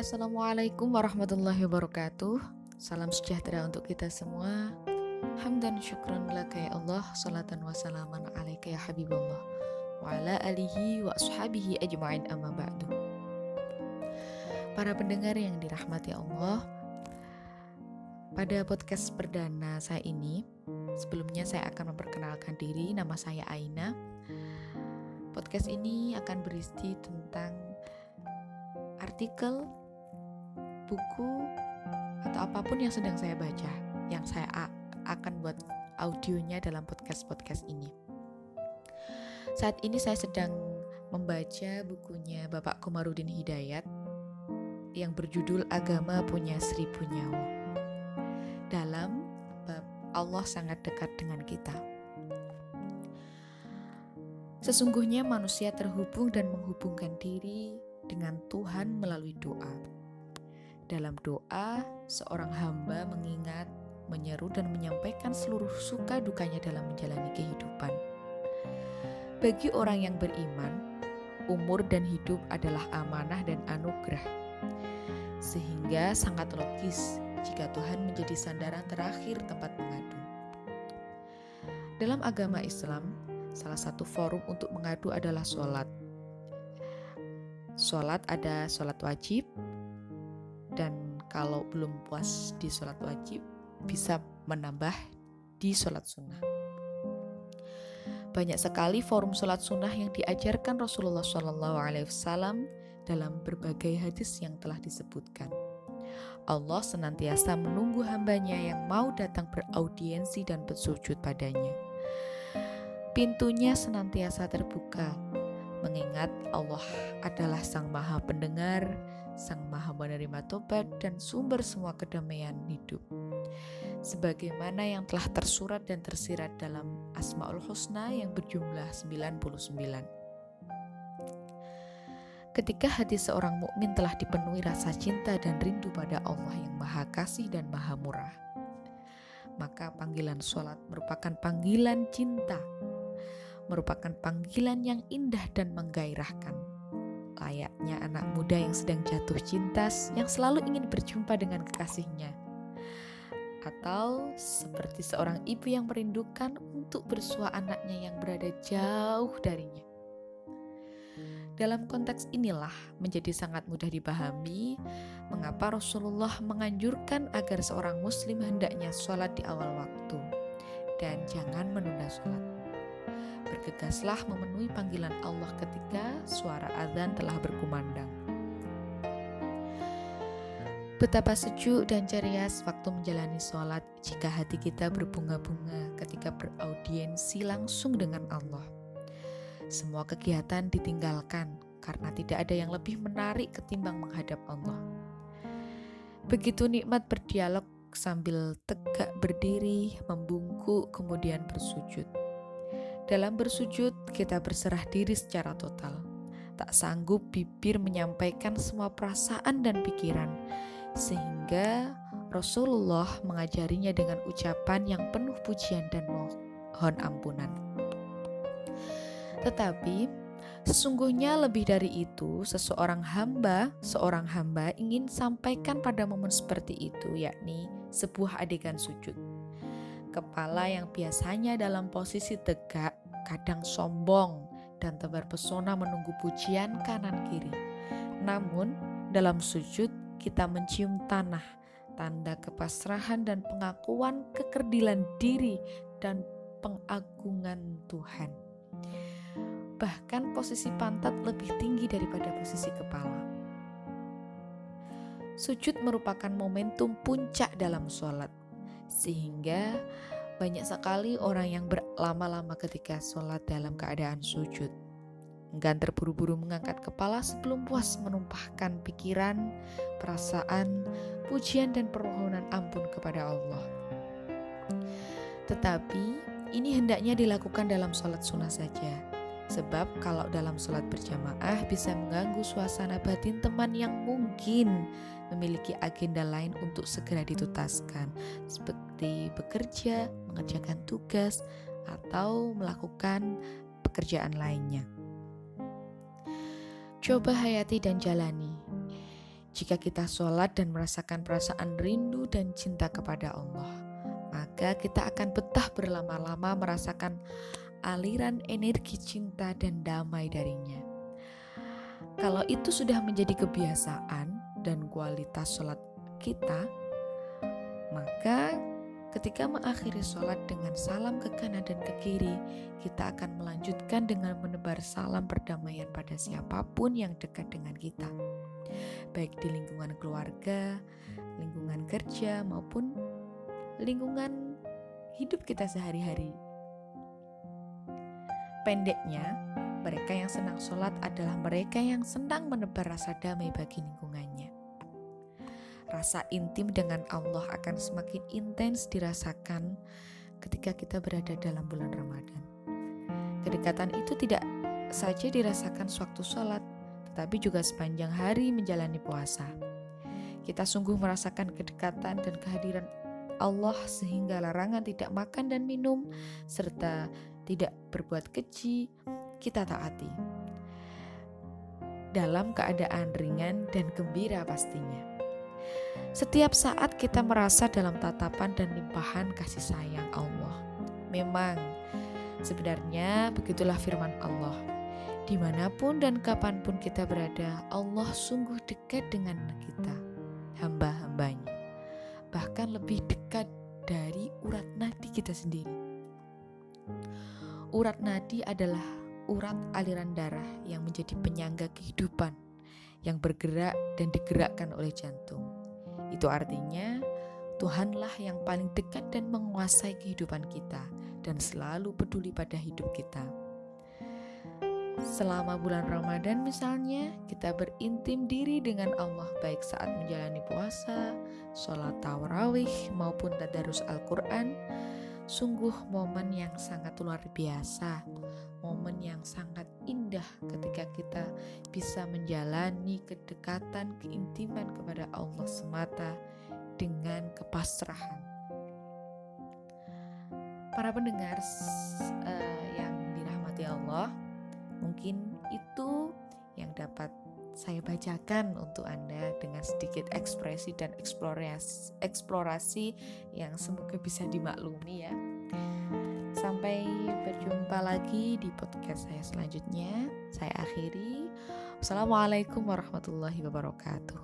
Assalamualaikum warahmatullahi wabarakatuh. Salam sejahtera untuk kita semua. Hamdan syukran laka ya Allah Salatan wa salaman alaika ya Habibullah. Wa ala alihi wa ashabihi ajma'in amma ba'du. Para pendengar yang dirahmati Allah Pada podcast perdana saya ini Sebelumnya saya akan memperkenalkan diri. Nama saya Aina. Podcast ini akan berisi tentang artikel buku atau apa pun yang sedang saya baca yang saya akan buat audionya dalam podcast-podcast ini. Saat ini saya sedang membaca bukunya Bapak Komarudin Hidayat yang berjudul Agama Punya Seribu Nyawa. Dalam bab Allah sangat dekat dengan kita. Sesungguhnya manusia terhubung dan menghubungkan diri dengan Tuhan melalui doa dalam doa, seorang hamba mengingat, menyeru, dan menyampaikan seluruh suka dukanya dalam menjalani kehidupan. Bagi orang yang beriman, umur dan hidup adalah amanah dan anugerah, sehingga sangat logis jika Tuhan menjadi sandaran terakhir tempat mengadu. Dalam agama Islam, salah satu forum untuk mengadu adalah sholat. Sholat ada sholat wajib, dan kalau belum puas di sholat wajib bisa menambah di sholat sunnah. Banyak sekali forum sholat sunnah yang diajarkan Rasulullah SAW dalam berbagai hadis yang telah disebutkan. Allah senantiasa menunggu hambanya yang mau datang beraudiensi dan bersujud padanya. Pintunya senantiasa terbuka, mengingat Allah adalah Sang Maha Pendengar, Sang Maha Menerima Tobat dan sumber semua kedamaian hidup. Sebagaimana yang telah tersurat dan tersirat dalam Asmaul Husna yang berjumlah 99. Ketika hati seorang mukmin telah dipenuhi rasa cinta dan rindu pada Allah yang Maha Kasih dan Maha Murah, maka panggilan sholat merupakan panggilan cinta, merupakan panggilan yang indah dan menggairahkan layaknya anak muda yang sedang jatuh cinta yang selalu ingin berjumpa dengan kekasihnya. Atau seperti seorang ibu yang merindukan untuk bersua anaknya yang berada jauh darinya. Dalam konteks inilah menjadi sangat mudah dipahami mengapa Rasulullah menganjurkan agar seorang muslim hendaknya sholat di awal waktu dan jangan menunda sholat. Bergegaslah memenuhi panggilan Allah ketika suara azan telah berkumandang. Betapa sejuk dan ceria waktu menjalani sholat jika hati kita berbunga-bunga ketika beraudiensi langsung dengan Allah. Semua kegiatan ditinggalkan karena tidak ada yang lebih menarik ketimbang menghadap Allah. Begitu nikmat berdialog sambil tegak berdiri, membungkuk, kemudian bersujud. Dalam bersujud, kita berserah diri secara total. Tak sanggup bibir menyampaikan semua perasaan dan pikiran, sehingga Rasulullah mengajarinya dengan ucapan yang penuh pujian dan mohon ampunan. Tetapi sesungguhnya lebih dari itu, seseorang hamba, seorang hamba ingin sampaikan pada momen seperti itu, yakni sebuah adegan sujud. Kepala yang biasanya dalam posisi tegak kadang sombong dan tebar pesona menunggu pujian kanan kiri. Namun, dalam sujud kita mencium tanah, tanda kepasrahan dan pengakuan kekerdilan diri dan pengagungan Tuhan. Bahkan posisi pantat lebih tinggi daripada posisi kepala. Sujud merupakan momentum puncak dalam sholat, sehingga banyak sekali orang yang berlama-lama ketika sholat dalam keadaan sujud. Enggan terburu-buru mengangkat kepala sebelum puas menumpahkan pikiran, perasaan, pujian, dan permohonan ampun kepada Allah. Tetapi ini hendaknya dilakukan dalam sholat sunnah saja, sebab kalau dalam sholat berjamaah bisa mengganggu suasana batin teman yang mungkin memiliki agenda lain untuk segera dituntaskan, seperti bekerja, mengerjakan tugas, atau melakukan pekerjaan lainnya. Coba hayati dan jalani. Jika kita sholat dan merasakan perasaan rindu dan cinta kepada Allah, maka kita akan betah berlama-lama merasakan aliran energi cinta dan damai darinya. Kalau itu sudah menjadi kebiasaan dan kualitas sholat kita, maka ketika mengakhiri sholat dengan salam ke kanan dan ke kiri, kita akan melanjutkan dengan menebar salam perdamaian pada siapa pun yang dekat dengan kita baik di lingkungan keluarga, lingkungan kerja, maupun lingkungan hidup kita sehari-hari. Pendeknya, mereka yang senang sholat adalah mereka yang senang menebar rasa damai bagi lingkungannya. Rasa intim dengan Allah akan semakin intens dirasakan ketika kita berada dalam bulan Ramadan. Kedekatan itu tidak saja dirasakan sewaktu sholat, tetapi juga sepanjang hari menjalani puasa. Kita sungguh merasakan kedekatan dan kehadiran Allah sehingga larangan tidak makan dan minum serta tidak berbuat keji kita taati. Dalam keadaan ringan dan gembira pastinya. Setiap saat kita merasa dalam tatapan dan limpahan kasih sayang Allah. Memang sebenarnya begitulah firman Allah Di mana pun dan kapan pun kita berada, Allah sungguh dekat dengan kita, hamba-hambanya. Bahkan lebih dekat dari urat nadi kita sendiri. Urat nadi adalah urat aliran darah yang menjadi penyangga kehidupan yang bergerak dan digerakkan oleh jantung. Itu artinya Tuhanlah yang paling dekat dan menguasai kehidupan kita dan selalu peduli pada hidup kita. Selama bulan Ramadan misalnya, kita berintim diri dengan Allah baik saat menjalani puasa, sholat tarawih maupun tadarus Al-Quran. Sungguh momen yang sangat luar biasa, momen yang sangat indah ketika kita bisa menjalani kedekatan, keintiman kepada Allah semata dengan kepasrahan. Para pendengar uh, yang dirahmati Allah, Mungkin itu yang dapat saya bacakan untuk Anda dengan sedikit ekspresi dan eksplorasi, eksplorasi yang semoga bisa dimaklumi ya. Sampai berjumpa lagi di podcast saya selanjutnya. Saya akhiri. Wassalamualaikum warahmatullahi wabarakatuh.